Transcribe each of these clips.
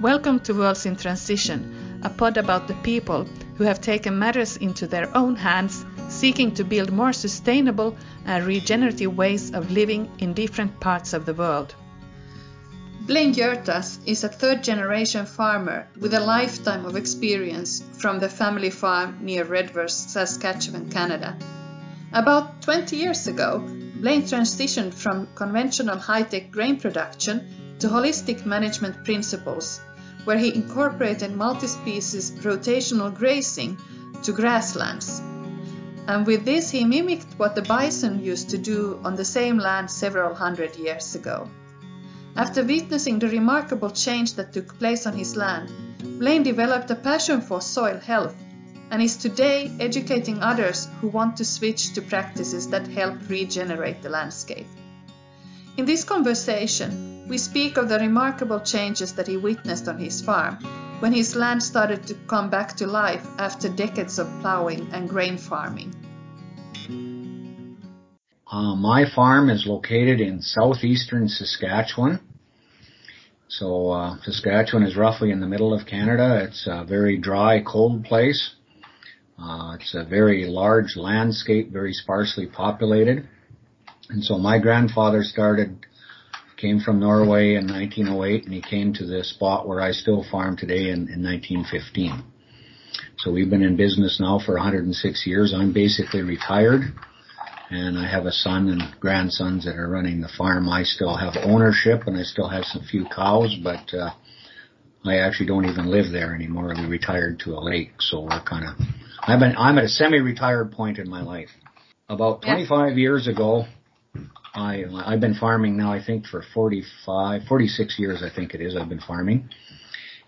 Welcome to Worlds in Transition, a pod about the people who have taken matters into their own hands, seeking to build more sustainable and regenerative ways of living in different parts of the world. Blaine Hjertaas is a third generation farmer with a lifetime of experience from the family farm near Redvers, Saskatchewan, Canada. About 20 years ago, Blaine transitioned from conventional high tech grain production to holistic management principles where he incorporated multi-species rotational grazing to grasslands. And with this, he mimicked what the bison used to do on the same land several hundred years ago. After witnessing the remarkable change that took place on his land, Blaine developed a passion for soil health and is today educating others who want to switch to practices that help regenerate the landscape. In this conversation, we speak of the remarkable changes that he witnessed on his farm when his land started to come back to life after decades of plowing and grain farming. Uh, my farm is located in southeastern Saskatchewan. So uh, Saskatchewan is roughly in the middle of Canada. It's a very dry, cold place. Uh, it's a very large landscape, very sparsely populated. And so my grandfather started, came from Norway in 1908 and he came to the spot where I still farm today in, in 1915. So we've been in business now for 106 years. I'm basically retired and I have a son and grandsons that are running the farm. I still have ownership and I still have some few cows, but, uh, I actually don't even live there anymore. We retired to a lake, so we're kind of, I've been, I'm at a semi-retired point in my life. About 25 yeah. years ago, I, I've been farming now, I think for 45, 46 years, I think it is, I've been farming.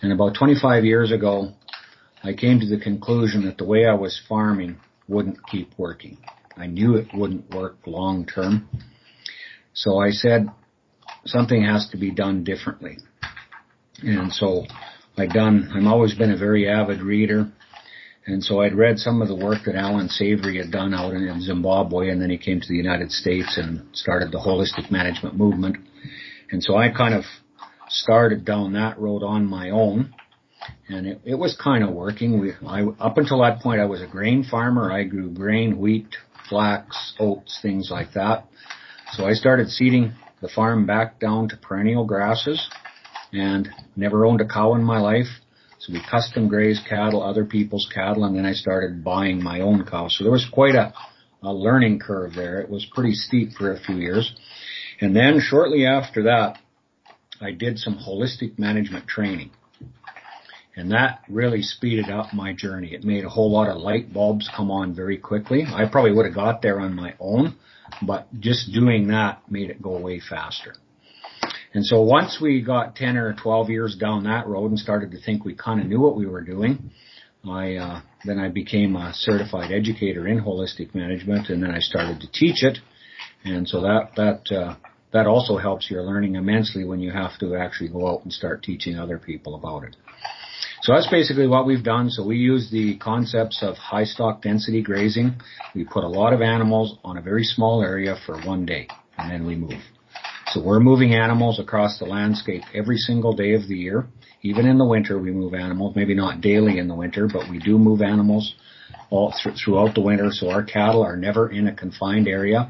And about 25 years ago, I came to the conclusion that the way I was farming wouldn't keep working. I knew it wouldn't work long term. So I said, something has to be done differently. And so I done, I've always been a very avid reader. And so I'd read some of the work that Allan Savory had done out in Zimbabwe, and then he came to the United States and started the holistic management movement. And so I kind of started down that road on my own, and it, it was kind of working. We, I, up until that point, I was a grain farmer. I grew grain, wheat, flax, oats, things like that. So I started seeding the farm back down to perennial grasses, and never owned a cow in my life so we custom grazed cattle, other people's cattle, and then I started buying my own cows. So there was quite a, a learning curve there. It was pretty steep for a few years. And then shortly after that, I did some holistic management training. And that really speeded up my journey. It made a whole lot of light bulbs come on very quickly. I probably would have got there on my own, but just doing that made it go way faster. And so once we got 10 or 12 years down that road and started to think we kind of knew what we were doing, I, uh, then I became a certified educator in holistic management and then I started to teach it. And so that, that, uh, that also helps your learning immensely when you have to actually go out and start teaching other people about it. So that's basically what we've done. So we use the concepts of high stock density grazing. We put a lot of animals on a very small area for one day and then we move. So we're moving animals across the landscape every single day of the year. Even in the winter, we move animals. Maybe not daily in the winter, but we do move animals all th- throughout the winter. So our cattle are never in a confined area.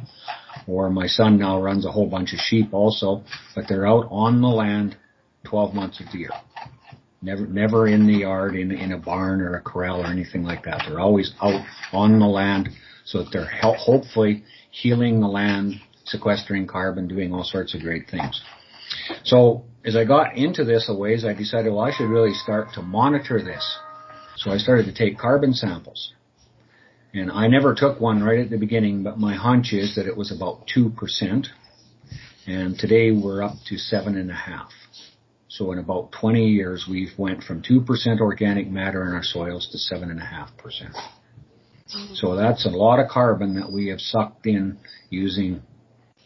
Or my son now runs a whole bunch of sheep also, but they're out on the land 12 months of the year. Never, never in the yard, in, in a barn or a corral or anything like that. They're always out on the land so that they're help, hopefully healing the land sequestering carbon, doing all sorts of great things. So as I got into this a ways, I decided, well, I should really start to monitor this. So I started to take carbon samples. And I never took one right at the beginning, but my hunch is that it was about 2%. And today we're up to 7.5. So in about 20 years, we've went from 2% organic matter in our soils to seven and a half percent. So that's a lot of carbon that we have sucked in using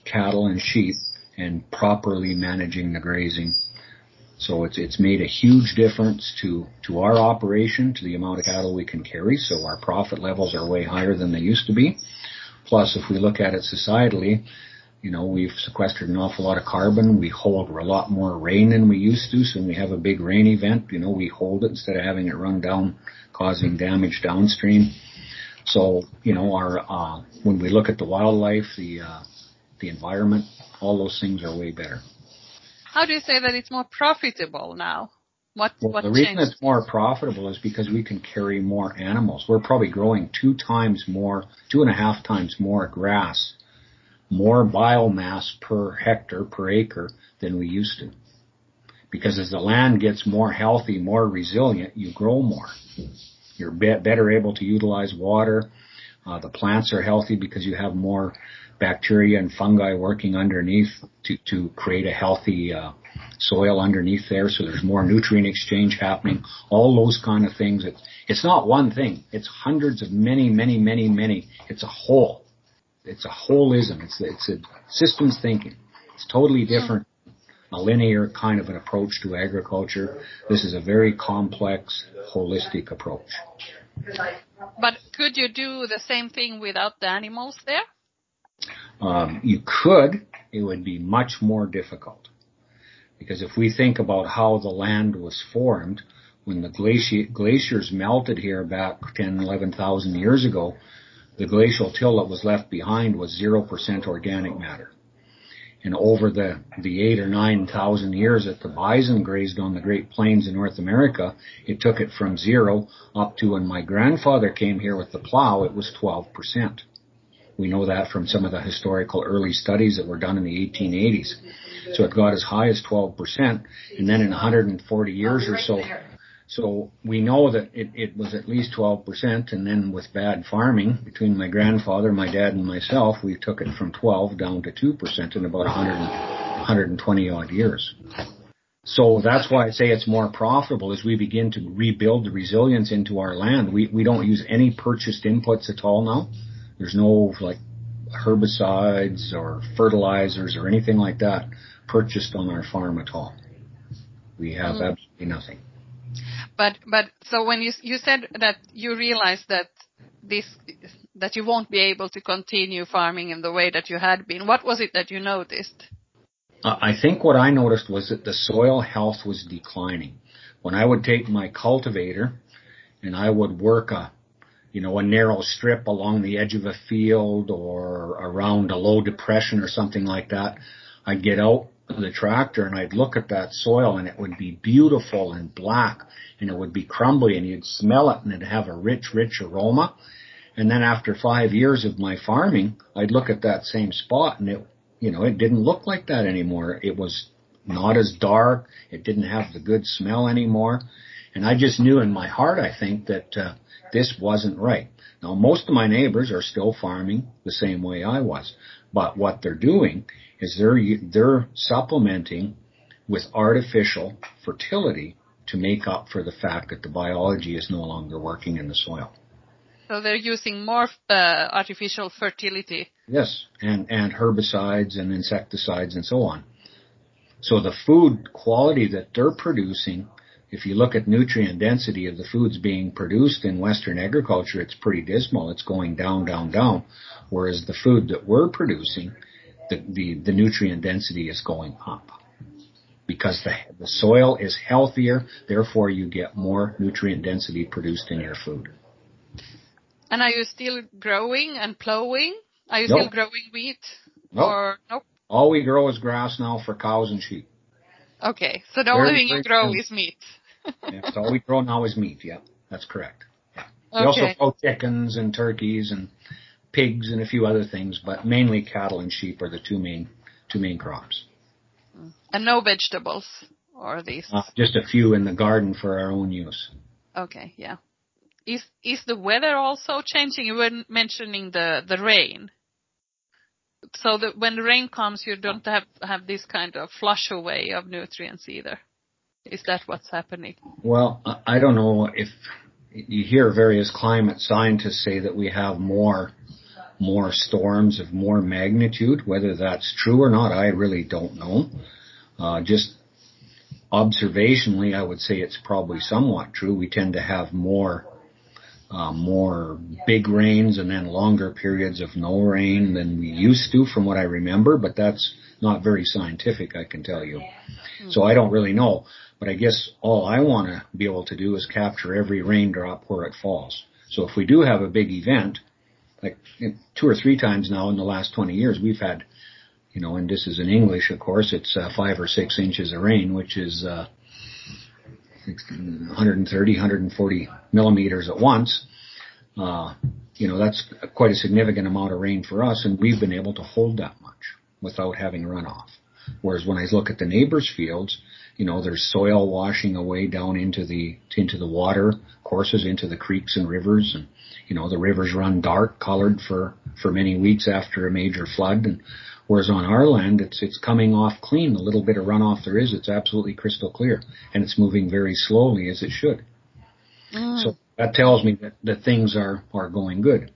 cattle and sheep and properly managing the grazing. So it's it's made a huge difference to to our operation, to the amount of cattle we can carry. So our profit levels are way higher than they used to be. Plus, if we look at it societally, You know, we've sequestered an awful lot of carbon. We hold a lot more rain than we used to. So when we have a big rain event, you know, we hold it instead of having it run down, causing damage downstream. So, you know, our, uh, when we look at the wildlife, the, uh, the environment, all those things are way better. How do you say that it's more profitable now? What, well, what the changed? reason it's more profitable is because we can carry more animals. We're probably growing two times more, two and a half times more grass more biomass per hectare, per acre than we used to. Because as the land gets more healthy, more resilient, you grow more. You're be- better able to utilize water. Uh, the plants are healthy because you have more bacteria and fungi working underneath to, to create a healthy uh, soil underneath there. So there's more nutrient exchange happening. All those kind of things. It's, it's not one thing. It's hundreds of many, many, many, many. It's a whole it's a holism. It's it's a systems thinking. It's totally different. A linear kind of an approach to agriculture. This is a very complex, holistic approach. But could you do the same thing without the animals there? Um, you could. It would be much more difficult. Because if we think about how the land was formed, when the glaci- glaciers melted here back 10, 11,000 years ago, the glacial till that was left behind was 0% organic matter. And over the, the eight or nine thousand years that the bison grazed on the Great Plains in North America, it took it from zero up to when my grandfather came here with the plow, it was 12%. We know that from some of the historical early studies that were done in the 1880s. So it got as high as 12%, and then in 140 years or so, so we know that it, it was at least 12%, and then with bad farming, between my grandfather, my dad, and myself, we took it from 12 down to 2% in about 100, 120 odd years. So that's why I say it's more profitable as we begin to rebuild the resilience into our land. We, we don't use any purchased inputs at all now. There's no like herbicides or fertilizers or anything like that purchased on our farm at all. We have mm. absolutely nothing. But but so when you you said that you realized that this that you won't be able to continue farming in the way that you had been, what was it that you noticed? I think what I noticed was that the soil health was declining. When I would take my cultivator and I would work a you know, a narrow strip along the edge of a field or around a low depression or something like that, I'd get out the tractor and I'd look at that soil and it would be beautiful and black and it would be crumbly and you'd smell it and it'd have a rich, rich aroma. And then after five years of my farming, I'd look at that same spot and it, you know, it didn't look like that anymore. It was not as dark. It didn't have the good smell anymore. And I just knew in my heart, I think, that uh, this wasn't right. Now, most of my neighbors are still farming the same way I was. But what they're doing is they're, they're supplementing with artificial fertility to make up for the fact that the biology is no longer working in the soil. So they're using more uh, artificial fertility. Yes, and, and herbicides and insecticides and so on. So the food quality that they're producing, if you look at nutrient density of the foods being produced in Western agriculture, it's pretty dismal. It's going down, down, down. Whereas the food that we're producing, the, the, the nutrient density is going up because the, the soil is healthier, therefore you get more nutrient density produced in your food. And are you still growing and plowing? Are you nope. still growing wheat? Nope. Or nope? All we grow is grass now for cows and sheep. Okay, so the very, only thing you grow is meat. Yeah, so all we grow now is meat. Yeah, that's correct. Yeah. We also grow chickens and turkeys and pigs and a few other things, but mainly cattle and sheep are the two main two main crops. And no vegetables or these? Uh, just a few in the garden for our own use. Okay, yeah. Is is the weather also changing? You were mentioning the the rain. So that when the rain comes, you don't have have this kind of flush away of nutrients either. Is that what's happening? Well, I don't know if you hear various climate scientists say that we have more more storms of more magnitude. Whether that's true or not, I really don't know. Uh, just observationally, I would say it's probably somewhat true. We tend to have more uh, more big rains and then longer periods of no rain than we used to from what I remember, but that's not very scientific, I can tell you. Mm-hmm. So I don't really know. But I guess all I want to be able to do is capture every raindrop where it falls. So if we do have a big event, like two or three times now in the last 20 years, we've had, you know, and this is in English, of course, it's uh, five or six inches of rain, which is uh, 130, 140 millimeters at once. Uh, you know, that's quite a significant amount of rain for us, and we've been able to hold that much without having runoff. Whereas when I look at the neighbors' fields, you know, there's soil washing away down into the into the water courses, into the creeks and rivers, and you know the rivers run dark colored for for many weeks after a major flood, and Whereas on our land, it's it's coming off clean. The little bit of runoff there is, it's absolutely crystal clear, and it's moving very slowly as it should. Mm. So that tells me that, that things are are going good.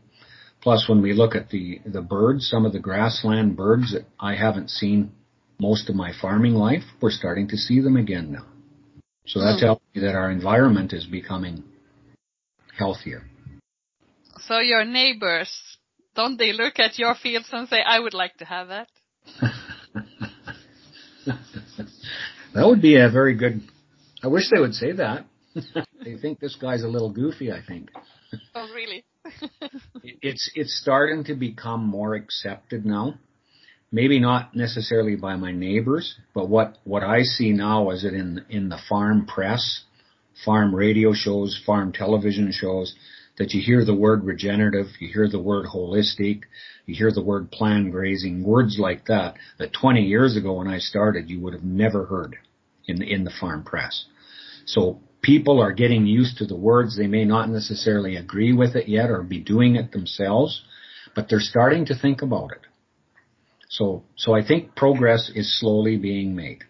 Plus, when we look at the the birds, some of the grassland birds that I haven't seen most of my farming life, we're starting to see them again now. So that mm. tells me that our environment is becoming healthier. So your neighbors don't they look at your fields and say, I would like to have that? that would be a very good, I wish they would say that. they think this guy's a little goofy, I think. Oh, really? it's, it's starting to become more accepted now. Maybe not necessarily by my neighbors, but what, what I see now is that in, in the farm press, farm radio shows, farm television shows, that you hear the word regenerative, you hear the word holistic, you hear the word planned grazing, words like that, that 20 years ago when I started, you would have never heard in in the farm press. So people are getting used to the words. They may not necessarily agree with it yet or be doing it themselves, but they're starting to think about it. So, so I think progress is slowly being made.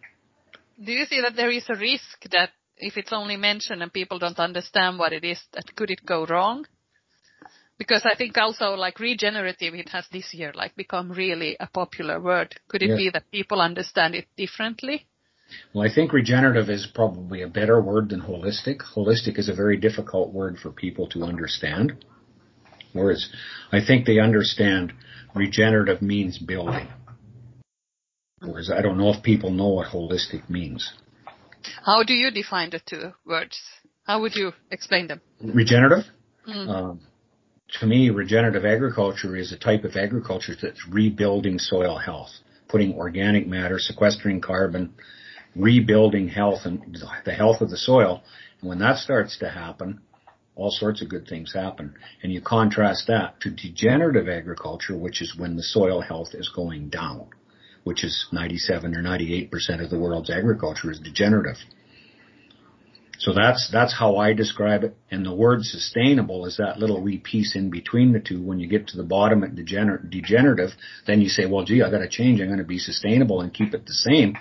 Do you see that there is a risk that if it's only mentioned and people don't understand what it is, that could it go wrong? Because I think also like regenerative, it has this year like become really a popular word. Could it yeah. be that people understand it differently? Well, I think regenerative is probably a better word than holistic. Holistic is a very difficult word for people to understand. Whereas I think they understand regenerative means building. Whereas I don't know if people know what holistic means. How do you define the two words? How would you explain them? Regenerative? Mm. Um, to me, regenerative agriculture is a type of agriculture that's rebuilding soil health, putting organic matter, sequestering carbon, rebuilding health and the health of the soil. And when that starts to happen, all sorts of good things happen. And you contrast that to degenerative agriculture, which is when the soil health is going down which is 97 or 98% of the world's agriculture is degenerative. So that's, that's how I describe it. And the word sustainable is that little wee piece in between the two. When you get to the bottom at degener- degenerative, then you say, well, gee, I gotta change. I'm gonna be sustainable and keep it the same.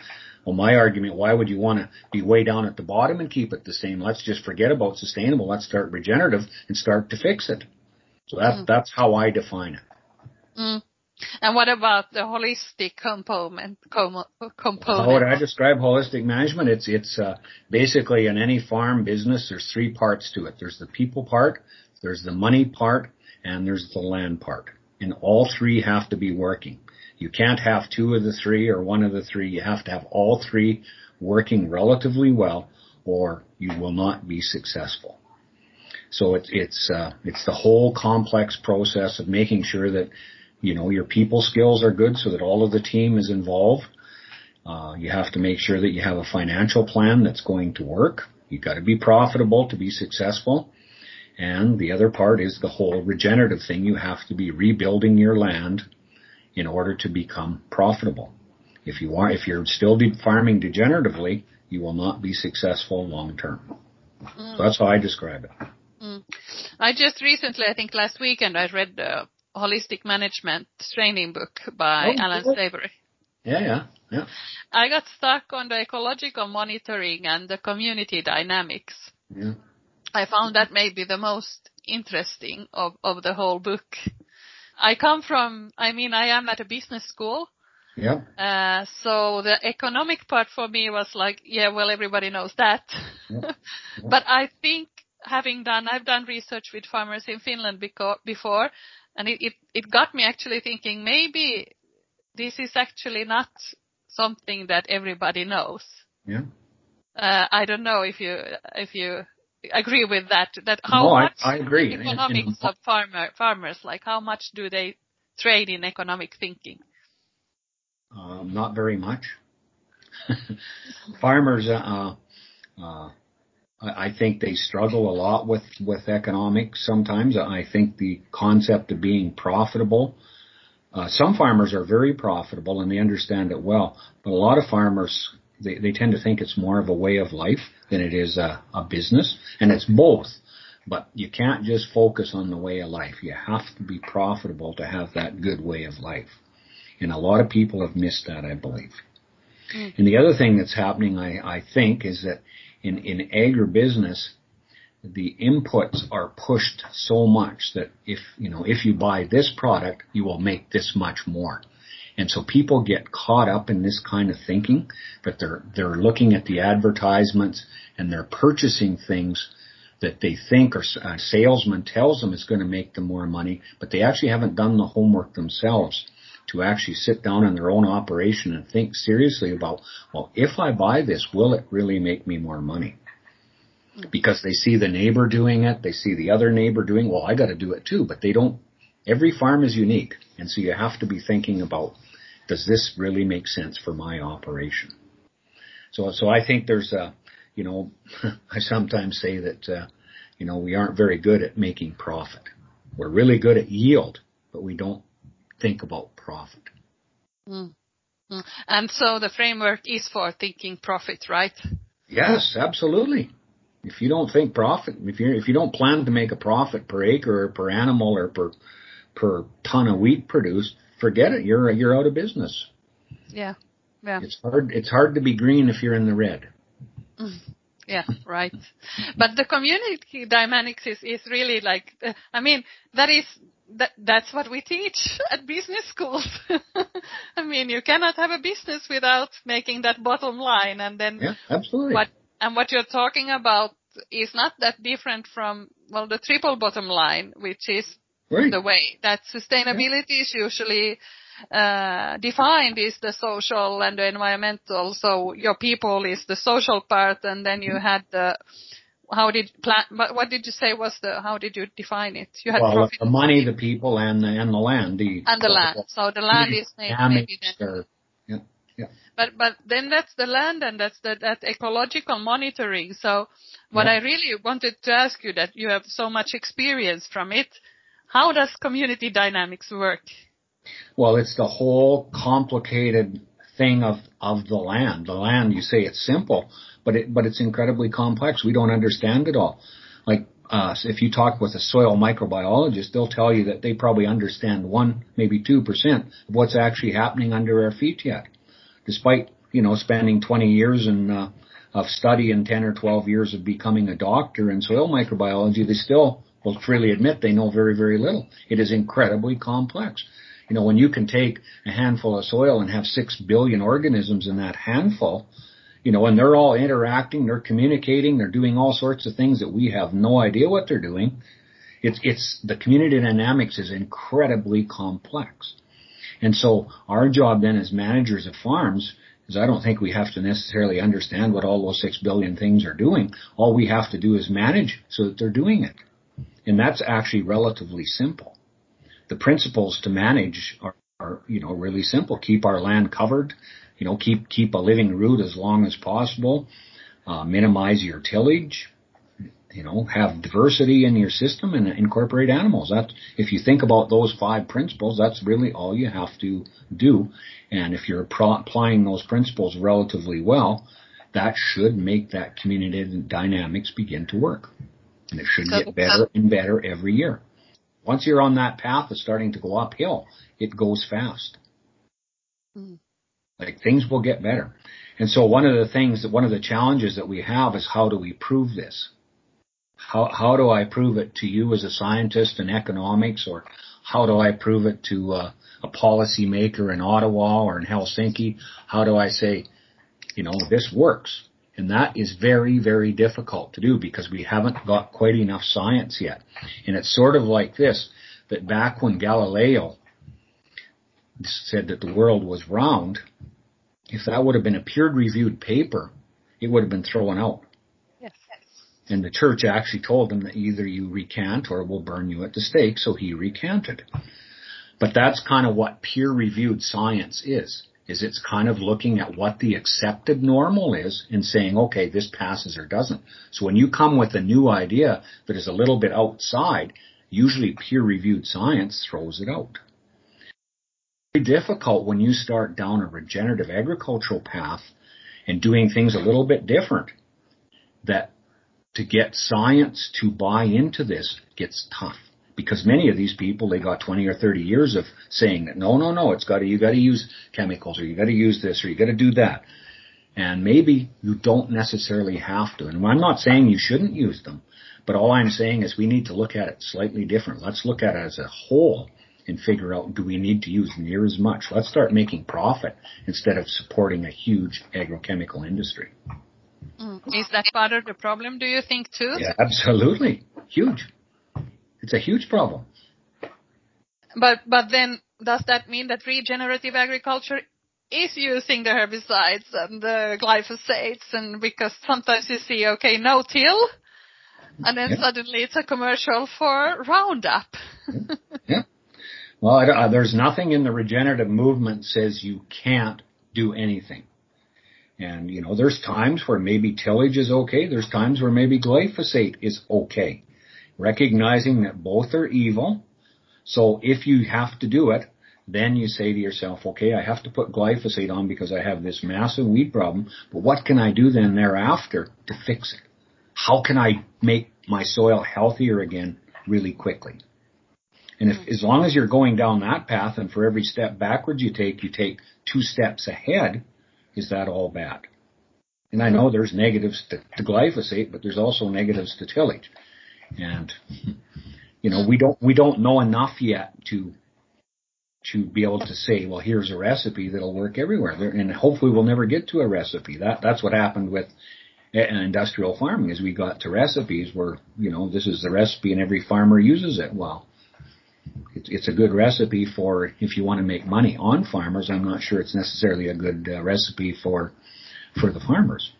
Well, my argument, why would you want to be way down at the bottom and keep it the same? Let's just forget about sustainable. Let's start regenerative and start to fix it. So that's, mm. that's how I define it. Mm. And what about the holistic component? Com- component? How would I describe holistic management? It's it's uh, basically in any farm business. There's three parts to it. There's the people part, there's the money part, and there's the land part. And all three have to be working. You can't have two of the three or one of the three. You have to have all three working relatively well, or you will not be successful. So it's it's uh, it's the whole complex process of making sure that you know, your people skills are good so that all of the team is involved. Uh, you have to make sure that you have a financial plan that's going to work. You've got to be profitable to be successful. And the other part is the whole regenerative thing. You have to be rebuilding your land in order to become profitable. If you are, if you're still de- farming degeneratively, you will not be successful long term. Mm. So that's how I describe it. Mm. I just recently, I think last weekend, I read the holistic management training book by oh, Allan Savory. Yeah, yeah, yeah. I got stuck on the ecological monitoring and the community dynamics. Yeah. I found that maybe the most interesting of, of the whole book. I come from, I mean, I am at a business school. Yeah. Uh, so the economic part for me was like, yeah, well, everybody knows that. Yeah. Yeah. but I think having done, I've done research with farmers in Finland before, and it, it, it got me actually thinking maybe this is actually not something that everybody knows. Yeah. Uh, I don't know if you if you agree with that. That how no, much I, I agree. economics of farmer farmers like how much do they trade in economic thinking? Um, not very much. farmers, uh, uh, I think they struggle a lot with with economics. Sometimes I think the concept of being profitable. Uh, some farmers are very profitable and they understand it well, but a lot of farmers they, they tend to think it's more of a way of life than it is a, a business, and it's both. But you can't just focus on the way of life. You have to be profitable to have that good way of life. And a lot of people have missed that, I believe. Mm. And the other thing that's happening, I, I think, is that in, in agribusiness, the inputs are pushed so much that if, you know, if you buy this product, you will make this much more. And so people get caught up in this kind of thinking, but they're, they're looking at the advertisements and they're purchasing things that they think or a salesman tells them is going to make them more money, but they actually haven't done the homework themselves to actually sit down in their own operation and think seriously about, well, if I buy this, will it really make me more money? Because they see the neighbor doing it, they see the other neighbor doing, well, I got to do it too, but they don't. Every farm is unique, and so you have to be thinking about does this really make sense for my operation? So, so I think there's a, you know, I sometimes say that, uh, you know, we aren't very good at making profit. We're really good at yield, but we don't think about profit. Mm. And so the framework is for thinking profit, right? Yes, absolutely. If you don't think profit, if you if you don't plan to make a profit per acre or per animal or per per ton of wheat produced, forget it. You're you're out of business. Yeah, yeah. It's hard. It's hard to be green if you're in the red. Mm. Yeah, right. But the community dynamics is is really like. Uh, I mean, that is that that's what we teach at business schools. I mean, you cannot have a business without making that bottom line, and then yeah, absolutely. What and what you're talking about is not that different from well the triple bottom line, which is right. the way that sustainability yeah. is usually uh, defined is the social and the environmental. So your people is the social part, and then you had the how did plan? What did you say was the? How did you define it? You had well, profit. the money, the people, and the and the land. The and the land. So the land is maybe, maybe then. Yeah, yeah. But but then that's the land and that's the that ecological monitoring. So what yeah. I really wanted to ask you that you have so much experience from it. How does community dynamics work? Well, it's the whole complicated thing of of the land. The land, you say it's simple, but it but it's incredibly complex. We don't understand it all. Like uh, if you talk with a soil microbiologist, they'll tell you that they probably understand one, maybe two percent of what's actually happening under our feet yet, despite you know spending 20 years in uh, of study and 10 or 12 years of becoming a doctor in soil microbiology. They still will freely admit they know very very little. It is incredibly complex. You know, when you can take a handful of soil and have six billion organisms in that handful, you know, and they're all interacting, they're communicating, they're doing all sorts of things that we have no idea what they're doing. It's, it's, the community dynamics is incredibly complex. And so our job then as managers of farms is I don't think we have to necessarily understand what all those six billion things are doing. All we have to do is manage so that they're doing it. And that's actually relatively simple the principles to manage are, are, you know, really simple. Keep our land covered, you know, keep, keep a living root as long as possible, uh, minimize your tillage, you know, have diversity in your system and incorporate animals. That, if you think about those five principles, that's really all you have to do. And if you're pro- applying those principles relatively well, that should make that community dynamics begin to work. And it should get better and better every year. Once you're on that path of starting to go uphill, it goes fast. Mm. Like things will get better. And so one of the things that one of the challenges that we have is how do we prove this? How, how do I prove it to you as a scientist in economics or how do I prove it to uh, a policymaker in Ottawa or in Helsinki? How do I say, you know, this works? And that is very, very difficult to do because we haven't got quite enough science yet. And it's sort of like this, that back when Galileo said that the world was round, if that would have been a peer reviewed paper, it would have been thrown out. Yes. And the church actually told him that either you recant or we'll burn you at the stake, so he recanted. But that's kind of what peer reviewed science is is it's kind of looking at what the accepted normal is and saying, okay, this passes or doesn't. So when you come with a new idea that is a little bit outside, usually peer reviewed science throws it out. Very difficult when you start down a regenerative agricultural path and doing things a little bit different that to get science to buy into this gets tough because many of these people they got 20 or 30 years of saying that no no no it's got to you got to use chemicals or you got to use this or you got to do that. And maybe you don't necessarily have to and I'm not saying you shouldn't use them but all I'm saying is we need to look at it slightly different. Let's look at it as a whole and figure out do we need to use near as much? Let's start making profit instead of supporting a huge agrochemical industry. Mm. is that part of the problem do you think too? Yeah absolutely. Huge it's a huge problem. But but then does that mean that regenerative agriculture is using the herbicides and the glyphosates and because sometimes you see okay no till and then suddenly it's a commercial for Roundup. yeah. Well, I, uh, there's nothing in the regenerative movement says you can't do anything. And, you know, there's times where maybe tillage is okay. There's times where maybe glyphosate is okay recognizing that both are evil. So if you have to do it, then you say to yourself, okay, I have to put glyphosate on because I have this massive weed problem, but what can I do then thereafter to fix it? How can I make my soil healthier again really quickly? And if, as long as you're going down that path and for every step backwards you take, you take two steps ahead, is that all bad? And I know there's negatives to, to glyphosate, but there's also negatives to tillage. And you know, we don't we don't know enough yet to to be able to say, well, here's a recipe that'll work everywhere. And hopefully we'll never get to a recipe. That that's what happened with industrial farming is we got to recipes where, you know, this is the recipe and every farmer uses it. Well, it's, it's a good recipe for if you want to make money on farmers. I'm not sure it's necessarily a good uh, recipe for, for the farmers.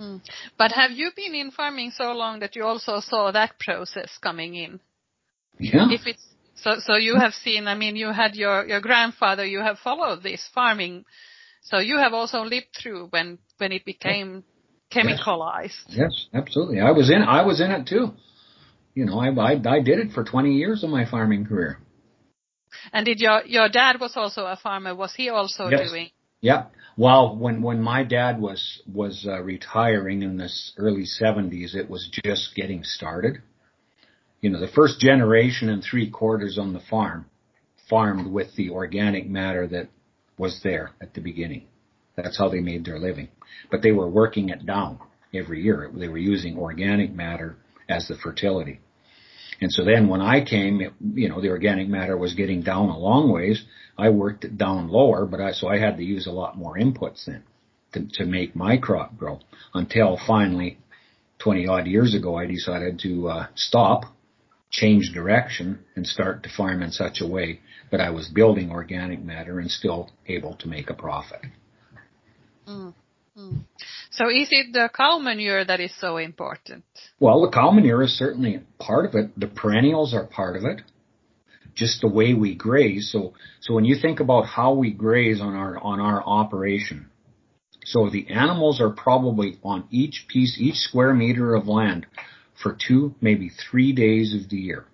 Mm. But have you been in farming so long that you also saw that process coming in? Yeah. If it's so, so you have seen. I mean, you had your your grandfather. You have followed this farming, so you have also lived through when when it became chemicalized. Yes, yes absolutely. I was in. I was in it too. You know, I, I I did it for 20 years of my farming career. And did your your dad was also a farmer? Was he also yes. doing? Yeah. Well, when when my dad was was uh, retiring in the early 70s, it was just getting started. You know, the first generation and three quarters on the farm farmed with the organic matter that was there at the beginning. That's how they made their living. But they were working it down every year. They were using organic matter as the fertility. And so then when I came, it, you know, the organic matter was getting down a long ways. I worked it down lower, but I, so I had to use a lot more inputs then to, to make my crop grow until finally 20 odd years ago, I decided to uh, stop, change direction and start to farm in such a way that I was building organic matter and still able to make a profit. Mm. Mm. So is it the cow manure that is so important? Well, the cow manure is certainly part of it. The perennials are part of it. Just the way we graze. So, so when you think about how we graze on our, on our operation, so the animals are probably on each piece, each square meter of land for two, maybe three days of the year.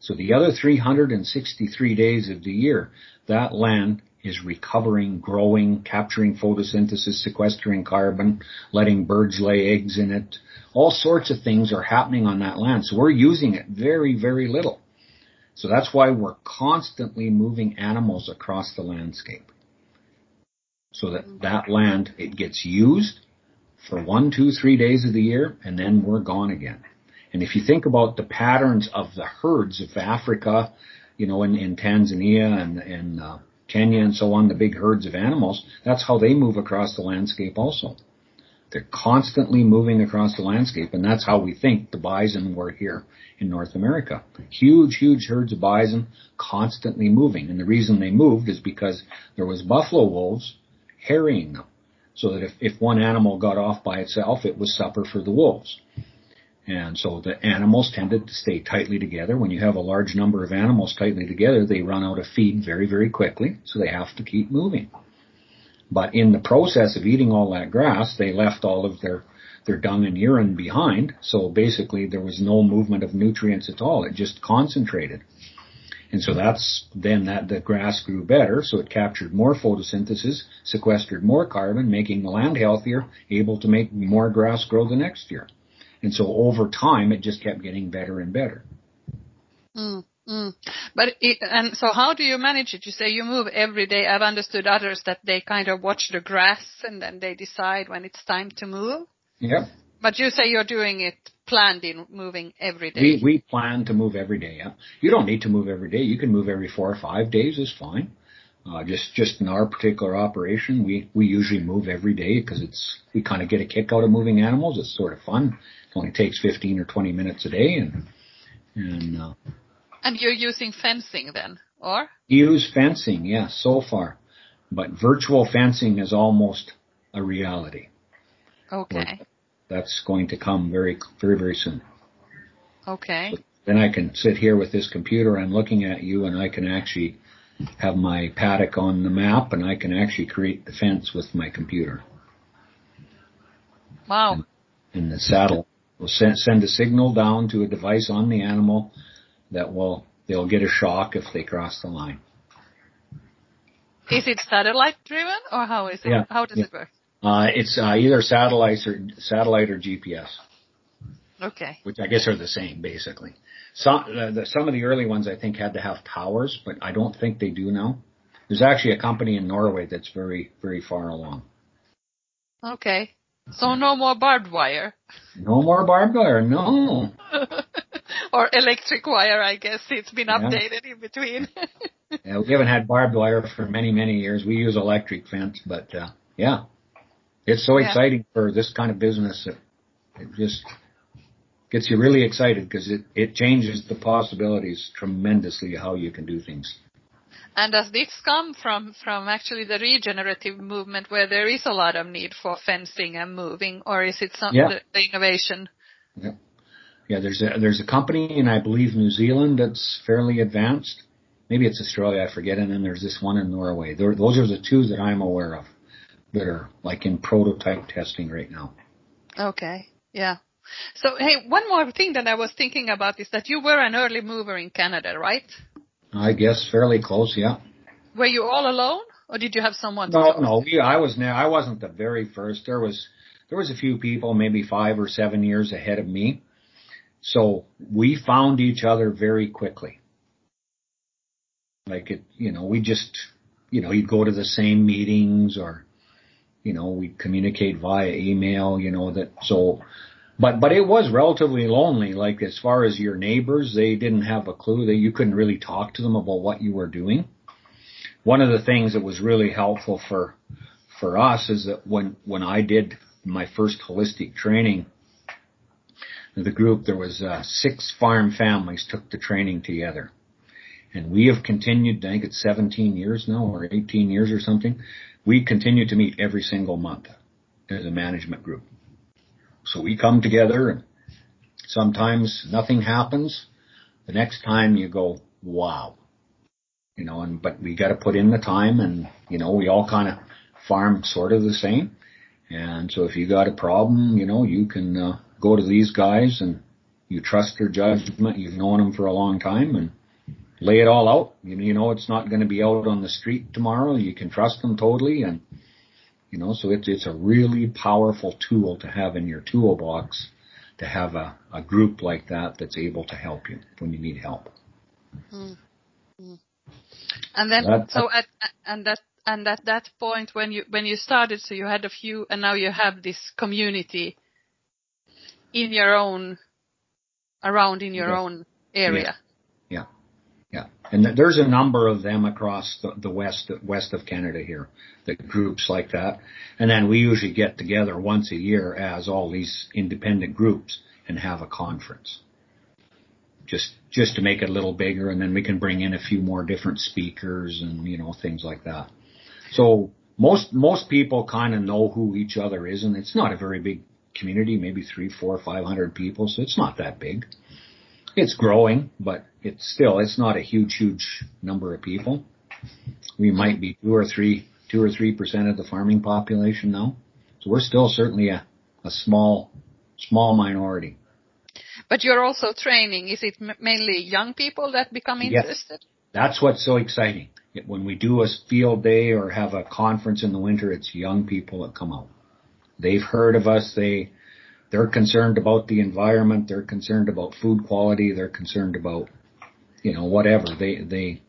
So the other 363 days of the year, that land is recovering, growing, capturing photosynthesis, sequestering carbon, letting birds lay eggs in it. All sorts of things are happening on that land. So we're using it very, very little. So that's why we're constantly moving animals across the landscape. So that that land, it gets used for one, two, three days of the year, and then we're gone again. And if you think about the patterns of the herds of Africa, you know, in, in Tanzania and, and uh, Kenya and so on, the big herds of animals, that's how they move across the landscape also. They're constantly moving across the landscape, and that's how we think the bison were here in North America. Huge, huge herds of bison constantly moving. And the reason they moved is because there was buffalo wolves harrying them. So that if, if one animal got off by itself, it was supper for the wolves. And so the animals tended to stay tightly together. When you have a large number of animals tightly together, they run out of feed very, very quickly, so they have to keep moving. But in the process of eating all that grass, they left all of their, their dung and urine behind, so basically there was no movement of nutrients at all. It just concentrated. And so that's then that the grass grew better, so it captured more photosynthesis, sequestered more carbon, making the land healthier, able to make more grass grow the next year. And so over time, it just kept getting better and better. Mm, mm. But it, and so how do you manage it? You say you move every day. I've understood others that they kind of watch the grass and then they decide when it's time to move. Yeah. But you say you're doing it planned in moving every day. We we plan to move every day. Yeah. You don't need to move every day. You can move every four or five days is fine. Uh, just just in our particular operation, we we usually move every day because it's we kind of get a kick out of moving animals. It's sort of fun. It only takes 15 or 20 minutes a day, and and. Uh, and you're using fencing then, or? Use fencing, yes, so far, but virtual fencing is almost a reality. Okay. That's going to come very very very soon. Okay. So then I can sit here with this computer. I'm looking at you, and I can actually have my paddock on the map, and I can actually create the fence with my computer. Wow. And, and the saddle will send, send a signal down to a device on the animal that will, they'll get a shock if they cross the line. Is it satellite driven or how is it? Yeah. How does yeah. it work? Uh, it's uh, either satellite or satellite or GPS. Okay. Which I guess are the same, basically. Some uh, the, some of the early ones I think had to have towers, but I don't think they do now. There's actually a company in Norway that's very very far along. Okay. So no more barbed wire. No more barbed wire, no. or electric wire, I guess it's been updated yeah. in between. yeah, we haven't had barbed wire for many many years. We use electric fence, but uh, yeah, it's so yeah. exciting for this kind of business. It, it just gets you really excited because it, it changes the possibilities tremendously how you can do things. And does this come from, from actually the regenerative movement where there is a lot of need for fencing and moving, or is it some yeah. the, the innovation? Yeah. Yeah, there's a there's a company in I believe New Zealand that's fairly advanced. Maybe it's Australia, I forget, and then there's this one in Norway. There, those are the two that I'm aware of that are like in prototype testing right now. Okay. Yeah. So hey, one more thing that I was thinking about is that you were an early mover in Canada, right? I guess fairly close, yeah. Were you all alone, or did you have someone? No, no. We, I was now. I wasn't the very first. There was there was a few people, maybe five or seven years ahead of me. So we found each other very quickly. Like it, you know, we just, you know, you'd go to the same meetings or, you know, we'd communicate via email, you know, that so but but it was relatively lonely. Like as far as your neighbors, they didn't have a clue that you couldn't really talk to them about what you were doing. One of the things that was really helpful for for us is that when when I did my first holistic training, the group there was uh, six farm families took the training together, and we have continued. I think it's 17 years now or 18 years or something. We continue to meet every single month as a management group. So we come together and sometimes nothing happens. The next time you go, wow. You know, and, but we gotta put in the time and, you know, we all kind of farm sort of the same. And so if you got a problem, you know, you can uh, go to these guys and you trust their judgment. You've known them for a long time and lay it all out. You, you know, it's not going to be out on the street tomorrow. You can trust them totally and you know, so it's it's a really powerful tool to have in your toolbox to have a, a group like that that's able to help you when you need help. Mm-hmm. And then that, so at and that and at that point when you when you started so you had a few and now you have this community in your own around in your yeah. own area. Yeah. Yeah. And there's a number of them across the, the west west of Canada here, the groups like that. And then we usually get together once a year as all these independent groups and have a conference. Just just to make it a little bigger, and then we can bring in a few more different speakers and you know things like that. So most most people kind of know who each other is, and it's not a very big community, maybe three, four, five hundred people, so it's not that big. It's growing, but it's still it's not a huge, huge number of people. We might be two or three, two or three percent of the farming population now, so we're still certainly a, a small, small minority. But you're also training. Is it mainly young people that become interested? Yes. That's what's so exciting. When we do a field day or have a conference in the winter, it's young people that come out. They've heard of us. They, they're concerned about the environment. They're concerned about food quality. They're concerned about, you know, whatever. They, they,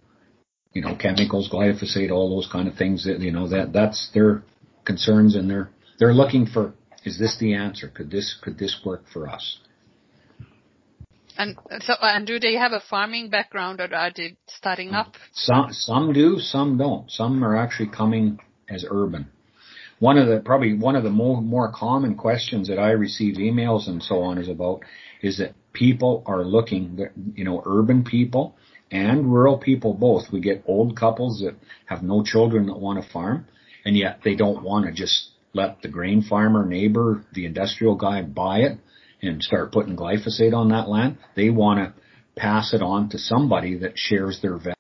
you know, chemicals, glyphosate, all those kind of things that, you know, that, that's their concerns and they're, they're looking for, is this the answer? Could this, could this work for us? And so, and do they have a farming background or are they starting up? Some, some do, some don't. Some are actually coming as urban. One of the, probably one of the more, more common questions that I receive emails and so on is about, is that people are looking, you know, urban people and rural people both. We get old couples that have no children that want to farm and yet they don't want to just let the grain farmer neighbor, the industrial guy buy it and start putting glyphosate on that land. They want to pass it on to somebody that shares their value.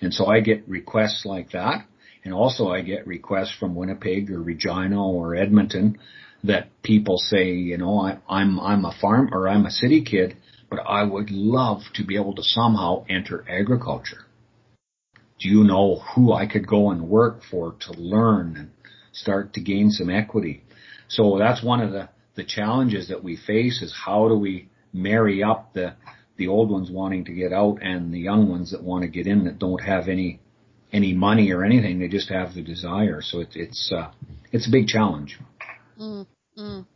And so I get requests like that. And also I get requests from Winnipeg or Regina or Edmonton that people say, you know, I, I'm, I'm a farm or I'm a city kid, but I would love to be able to somehow enter agriculture. Do you know who I could go and work for to learn and start to gain some equity? So that's one of the the challenges that we face is how do we marry up the the old ones wanting to get out and the young ones that want to get in that don't have any any money or anything they just have the desire so it's it's uh, it's a big challenge mm, mm.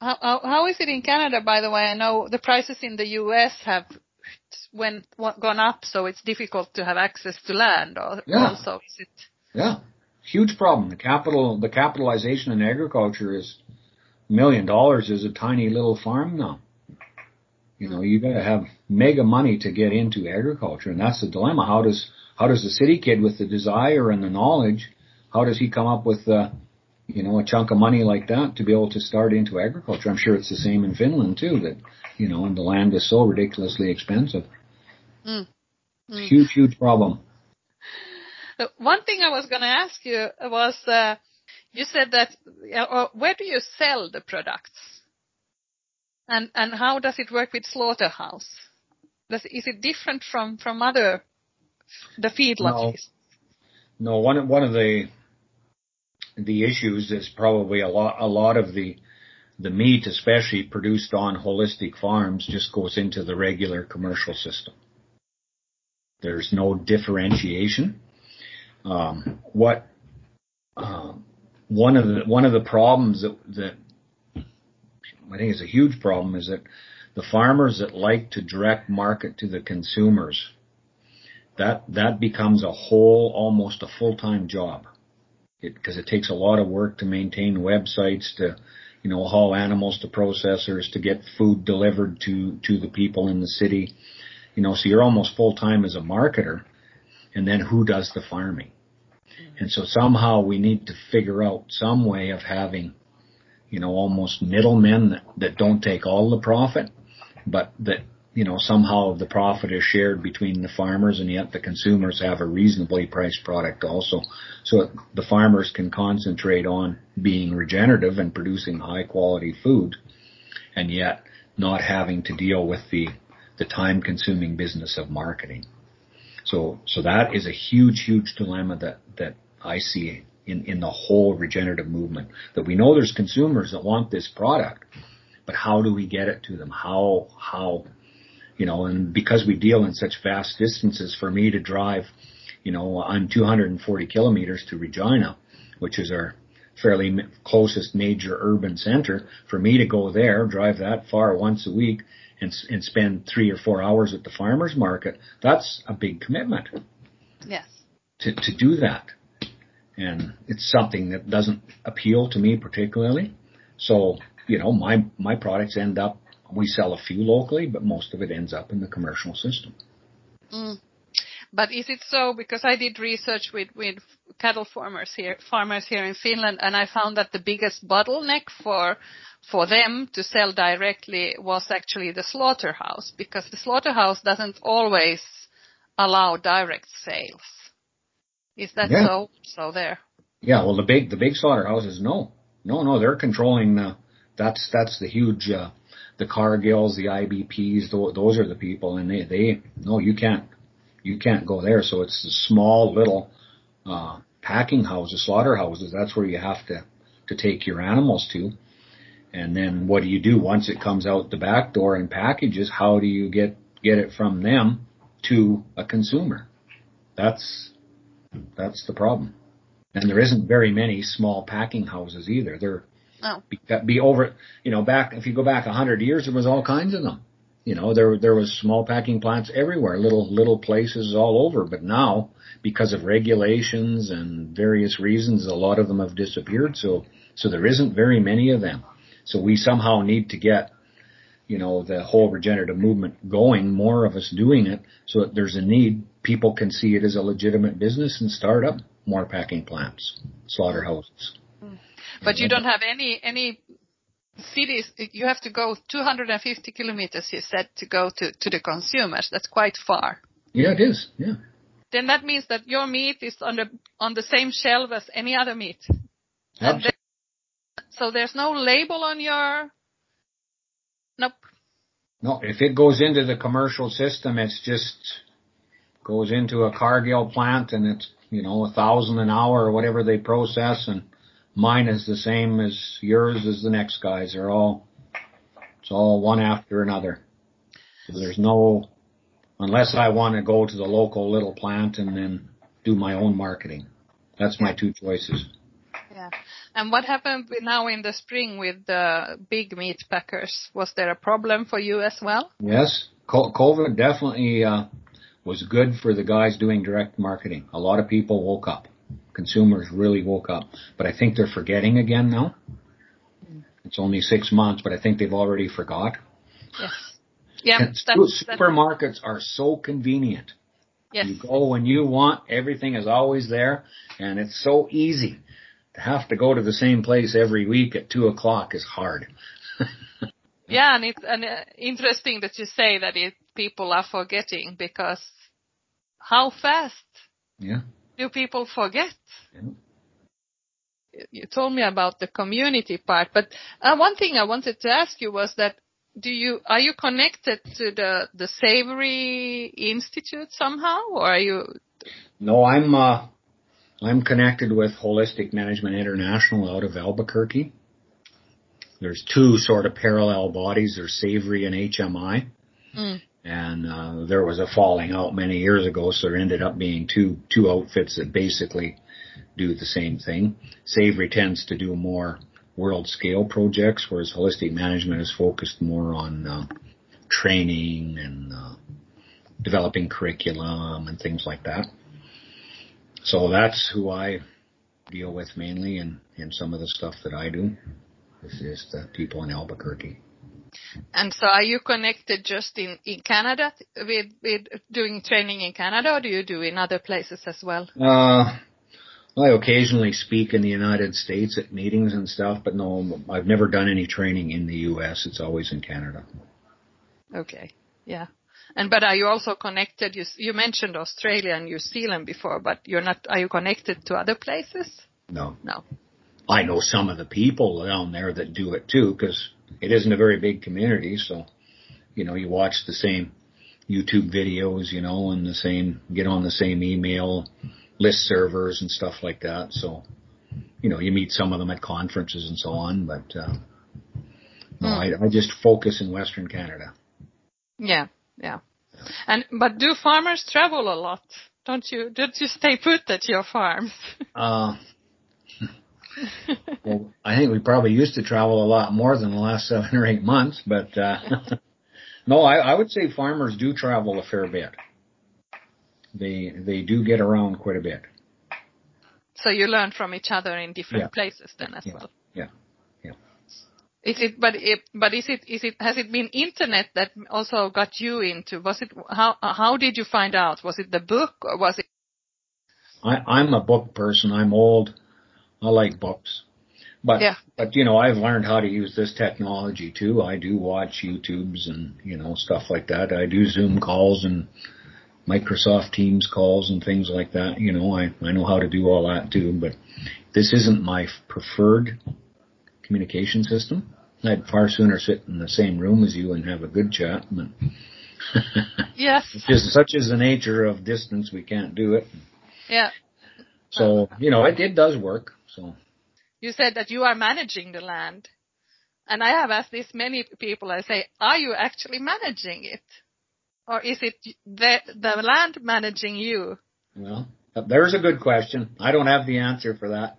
How, how, how is it in Canada by the way I know the prices in the US have went gone up so it's difficult to have access to land or yeah. also is it yeah huge problem the capital the capitalization in agriculture is million dollars is a tiny little farm now. You know, you gotta have mega money to get into agriculture, and that's the dilemma. How does how does the city kid with the desire and the knowledge, how does he come up with uh, you know, a chunk of money like that to be able to start into agriculture? I'm sure it's the same in Finland too. That you know, and the land is so ridiculously expensive. Mm. Mm. Huge, huge problem. One thing I was going to ask you was. Uh, you said that, uh, where do you sell the products? And and how does it work with slaughterhouse? Does, is it different from from other the feedlots? No. no, one one of the the issues is probably a lot a lot of the the meat, especially produced on holistic farms, just goes into the regular commercial system. There's no differentiation. Um, what um, one of the one of the problems that that I think is a huge problem is that the farmers that like to direct market to the consumers that that becomes a whole almost a full-time job. Because it, it takes a lot of work to maintain websites to you know haul animals to processors to get food delivered to to the people in the city. You know so you're almost full time as a marketer and then who does the farming? And so somehow we need to figure out some way of having, you know, almost middlemen that, that don't take all the profit, but that, you know, somehow the profit is shared between the farmers and yet the consumers have a reasonably priced product also. So the farmers can concentrate on being regenerative and producing high quality food and yet not having to deal with the, the time consuming business of marketing. So, so that is a huge, huge dilemma that, that I see in, in the whole regenerative movement. That we know there's consumers that want this product, but how do we get it to them? How, how, you know, and because we deal in such vast distances, for me to drive, you know, I'm 240 kilometers to Regina, which is our fairly closest major urban center. For me to go there, drive that far once a week, and and spend three or four hours at the farmers market, that's a big commitment Yes. to to do that. And it's something that doesn't appeal to me particularly. So you know, my my products end up. We sell a few locally, but most of it ends up in the commercial system. Mm. But is it so? Because I did research with, with cattle farmers here, farmers here in Finland, and I found that the biggest bottleneck for for them to sell directly was actually the slaughterhouse, because the slaughterhouse doesn't always allow direct sales. Is that Yeah. so? So there. Yeah, well, the big the big slaughterhouses, no, no, no, they're controlling. Uh, that's that's the huge, uh, the Cargills, the IBPs. Those, are the people, and they they no, you can't you can't go there. So it's the small little uh, packing houses, slaughterhouses. That's where you have to to take your animals to. And then what do you do once it comes out the back door in packages? How do you get get it from them to a consumer? That's that's the problem. And there isn't very many small packing houses either. There No. be, be over, you know, back if you go back a hundred years, there was all kinds of them. You know, there there was small packing plants everywhere, little little places all over. But now, because of regulations and various reasons, a lot of them have disappeared. So so there isn't very many of them. So we somehow need to get, you know, the whole regenerative movement going, more of us doing it, so that there's a need. People can see it as a legitimate business and start up more packing plants, slaughterhouses. Hmm. But you don't have any any cities. You have to go 250 kilometers. You said to go to to the consumers. That's quite far. Yeah, it is. Yeah. Then that means that your meat is on the on the same shelf as any other meat. Absolutely. so there's no label on your. Nope. No, if it goes into the commercial system, it's just goes into a Cargill plant and it's, you know, a thousand an hour or whatever they process and mine is the same as yours as the next guy's. They're all, it's all one after another. So there's no, unless I want to go to the local little plant and then do my own marketing. That's my two choices. Yeah. And what happened now in the spring with the big meat packers? Was there a problem for you as well? Yes, COVID definitely uh, was good for the guys doing direct marketing. A lot of people woke up. Consumers really woke up, but I think they're forgetting again now. It's only six months, but I think they've already forgot. Yes. Yeah. Con- That's, supermarkets are so convenient. yes. You go when you want, everything is always there, and it's so easy. To have to go to the same place every week at two o'clock is hard. Yeah, and it's and, uh, interesting that you say that it, people are forgetting because how fast Yeah. Do people forget? Yeah. You- told me about the community part, but uh, one thing I wanted to ask you was that do you are you connected to the the Savory Institute somehow, or are you? No, I'm uh, I'm connected with Holistic Management International out of Albuquerque. There's two sort of parallel bodies. There's Savory and HMI, Mm, and uh, there was a falling out many years ago, so there ended up being two two outfits that basically do the same thing. Savory tends to do more world scale projects, whereas Holistic Management is focused more on uh, training and uh, developing curriculum and things like that. So that's who I deal with mainly in, in some of the stuff that I do. Is, is the people in Albuquerque. And so, are you connected just in in Canada with with doing training in Canada, or do you do in other places as well? Uh, I occasionally speak in the United States at meetings and stuff, but no, I've never done any training in the U.S. It's always in Canada. Okay. Yeah. And but are you also connected? You you mentioned Australia and New Zealand before, but you're not. Are you connected to other places? No. No. I know some of the people down there that do it too, because it isn't a very big community. So, you know, you watch the same YouTube videos, you know, and the same, get on the same email list servers and stuff like that. So, you know, you meet some of them at conferences and so on, but, uh, no, Hmm. I, I just focus in Western Canada. Yeah. Yeah. And but do farmers travel a lot? Don't you? Don't you stay put at your farms? Uh, well, I think we probably used to travel a lot more than the last seven or eight months, but uh, no, I, I would say farmers do travel a fair bit. They they do get around quite a bit. So you learn from each other in different Yeah. places then as Yeah. well. Yeah. Yeah. Is it, but it, but is it, is it, has it been internet that also got you into, was it, how, how did you find out? Was it the book or was it, I, I'm a book person. I'm old. I like books. But, Yeah. but you know, I've learned how to use this technology too. I do watch YouTubes and, you know, stuff like that. I do Zoom calls and Microsoft Teams calls and things like that. You know, I, I know how to do all that too, but this isn't my preferred communication system. I'd far sooner sit in the same room as you and have a good chat, but yes, just such is the nature of distance, we can't do it. yeah. So, you know, it, it does work. So, You said that you are managing the land. And I have asked this many people, I say, are you actually managing it? Or is it the, the land managing you? Well, there's a good question. I don't have the answer for that.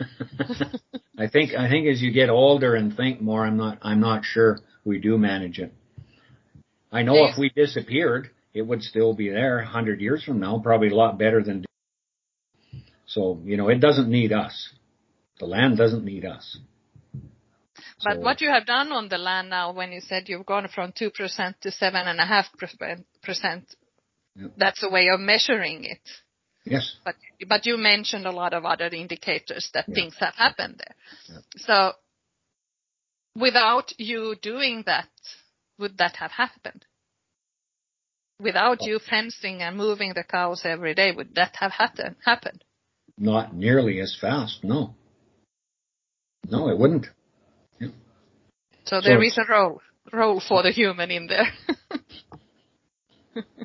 I think I think as you get older and think more, I'm not I'm not sure we do manage it. I know if we disappeared, it would still be there a hundred years from now, probably a lot better than. So you know, it doesn't need us. The land doesn't need us. But So, what you have done on the land now, when you said you've gone from 2% to 7.5%, Yeah. that's a way of measuring it. yes, But, but you mentioned a lot of other indicators that Yeah. things have happened there. Yeah. So without you doing that, would that have happened? Without Oh. you fencing and moving the cows every day, would that have happen, happened? Not nearly as fast. No, no, it wouldn't. So there So- is a role, role for the human in there.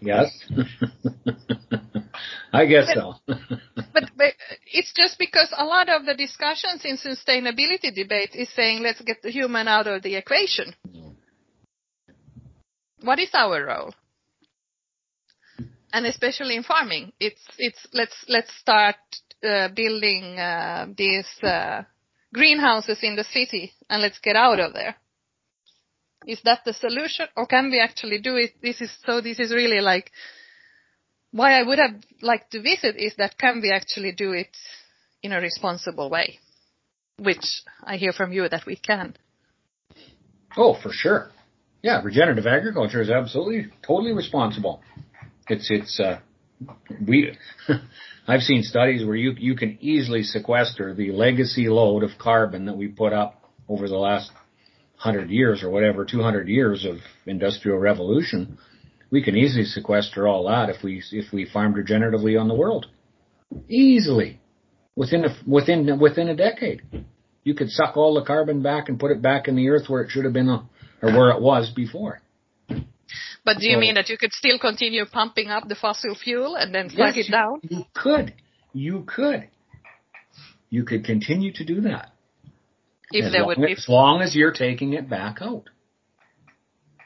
Yes, I guess so. but, but it's just because a lot of the discussions in sustainability debate is saying let's get the human out of the equation. Mm. What is our role? And especially in farming, it's it's let's let's start building uh, these uh, greenhouses in the city and let's get out of there. Is that the solution, or can we actually do it? This is so. This is really like why I would have liked to visit is that can we actually do it in a responsible way, which I hear from you that we can. Oh, for sure. Yeah, regenerative agriculture is absolutely totally responsible. It's it's uh we I've seen studies where you you can easily sequester the legacy load of carbon that we put up over the last 100 years or whatever 200 years of industrial revolution. We can easily sequester all that if we if we farmed regeneratively on the world. Easily. Within a within within a decade. You could suck all the carbon back and put it back in the earth where it should have been or where it was before. But do you So- mean that you could still continue pumping up the fossil fuel and then plug Yes, it down? You could. You could. You could continue to do that. If as there long, would be. as long as you're taking it back out.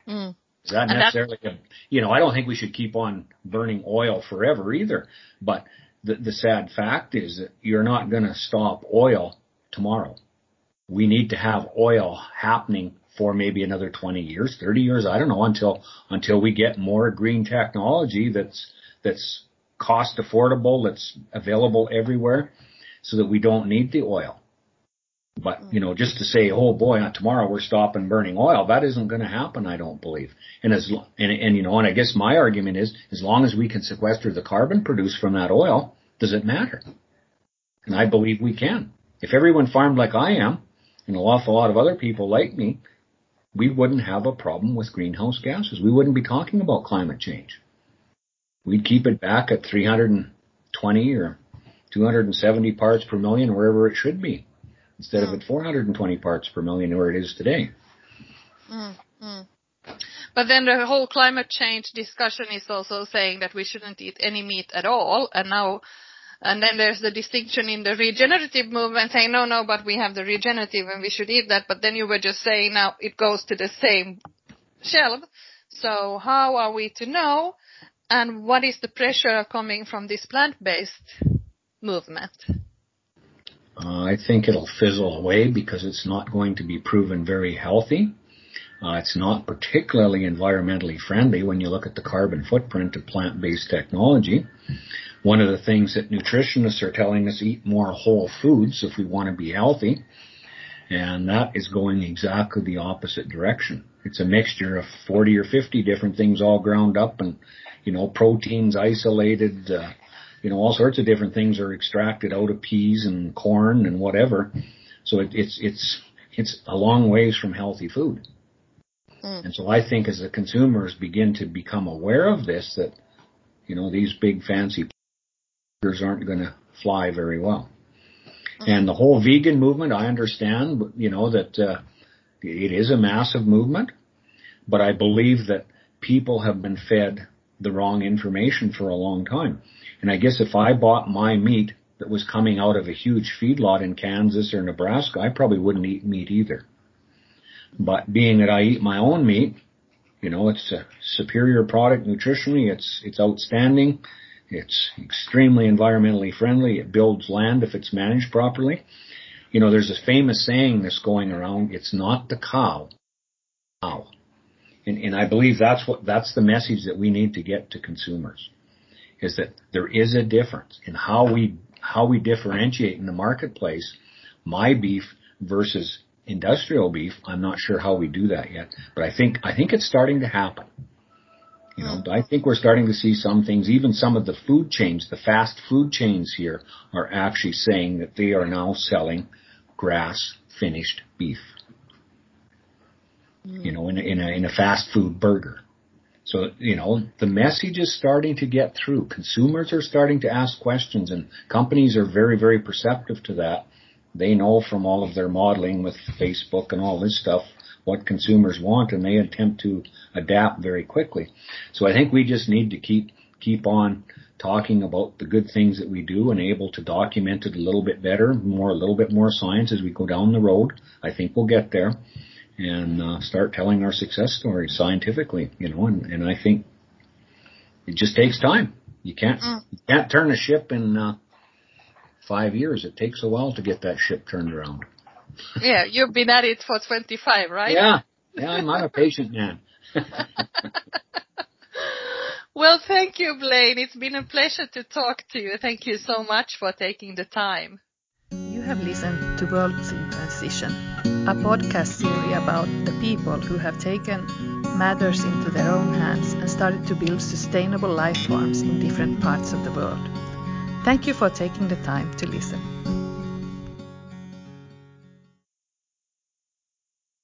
Mm. Is that And necessarily, a, you know, I don't think we should keep on burning oil forever either. But the, the sad fact is that you're not going to stop oil tomorrow. We need to have oil happening for maybe another 20 years, 30 years, I don't know, until, until we get more green technology that's, that's cost affordable, that's available everywhere so that we don't need the oil. But, you know, just to say, oh boy, uh, tomorrow we're stopping burning oil, that isn't going to happen, I don't believe. And as, and, and, you know, and I guess my argument is, as long as we can sequester the carbon produced from that oil, does it matter? And I believe we can. If everyone farmed like I am, and an awful lot of other people like me, we wouldn't have a problem with greenhouse gases. We wouldn't be talking about climate change. We'd keep it back at 320 or 270 parts per million, wherever it should be, instead of at 420 parts per million, where it is today. Mm, mm. But then the whole climate change discussion is also saying that we shouldn't eat any meat at all. And now, and then there's the distinction in the regenerative movement saying, no, no, but we have the regenerative and we should eat that. But then you were just saying now it goes to the same shelf. So how are we to know? And what is the pressure coming from this plant-based movement? Uh, I think it'll fizzle away because it's not going to be proven very healthy. Uh, it's not particularly environmentally friendly when you look at the carbon footprint of plant-based technology. One of the things that nutritionists are telling us eat more whole foods if we want to be healthy. And that is going exactly the opposite direction. It's a mixture of 40 or 50 different things all ground up and, you know, proteins isolated, uh, you know, all sorts of different things are extracted out of peas and corn and whatever. So it, it's, it's, it's a long ways from healthy food. Mm. And so I think as the consumers begin to become aware of this, that, you know, these big fancy aren't going to fly very well. Mm. And the whole vegan movement, I understand, you know, that, uh, it is a massive movement, but I believe that people have been fed the wrong information for a long time. And I guess if I bought my meat that was coming out of a huge feedlot in Kansas or Nebraska, I probably wouldn't eat meat either. But being that I eat my own meat, you know, it's a superior product nutritionally. It's, it's outstanding. It's extremely environmentally friendly. It builds land if it's managed properly. You know, there's a famous saying that's going around. It's not the cow. Cow. And, and I believe that's what, that's the message that we need to get to consumers is that there is a difference in how we how we differentiate in the marketplace my beef versus industrial beef. I'm not sure how we do that yet, but I think I think it's starting to happen. You know, I think we're starting to see some things, even some of the food chains, the fast food chains here are actually saying that they are now selling grass finished beef. Mm. You know, in a, in a, in a fast food burger. So, you know, the message is starting to get through. Consumers are starting to ask questions and companies are very, very perceptive to that. They know from all of their modeling with Facebook and all this stuff what consumers want and they attempt to adapt very quickly. So I think we just need to keep, keep on talking about the good things that we do and able to document it a little bit better, more, a little bit more science as we go down the road. I think we'll get there and uh, start telling our success stories scientifically, you know, and, and I think it just takes time. You can't mm. you can't turn a ship in uh, five years. It takes a while to get that ship turned around. Yeah, you've been at it for 25, right? Yeah, yeah, I'm not a patient man. well, thank you, Blain. It's been a pleasure to talk to you. Thank you so much for taking the time. You have listened to Worlds in Transition a podcast series about the people who have taken matters into their own hands and started to build sustainable life forms in different parts of the world. Thank you for taking the time to listen.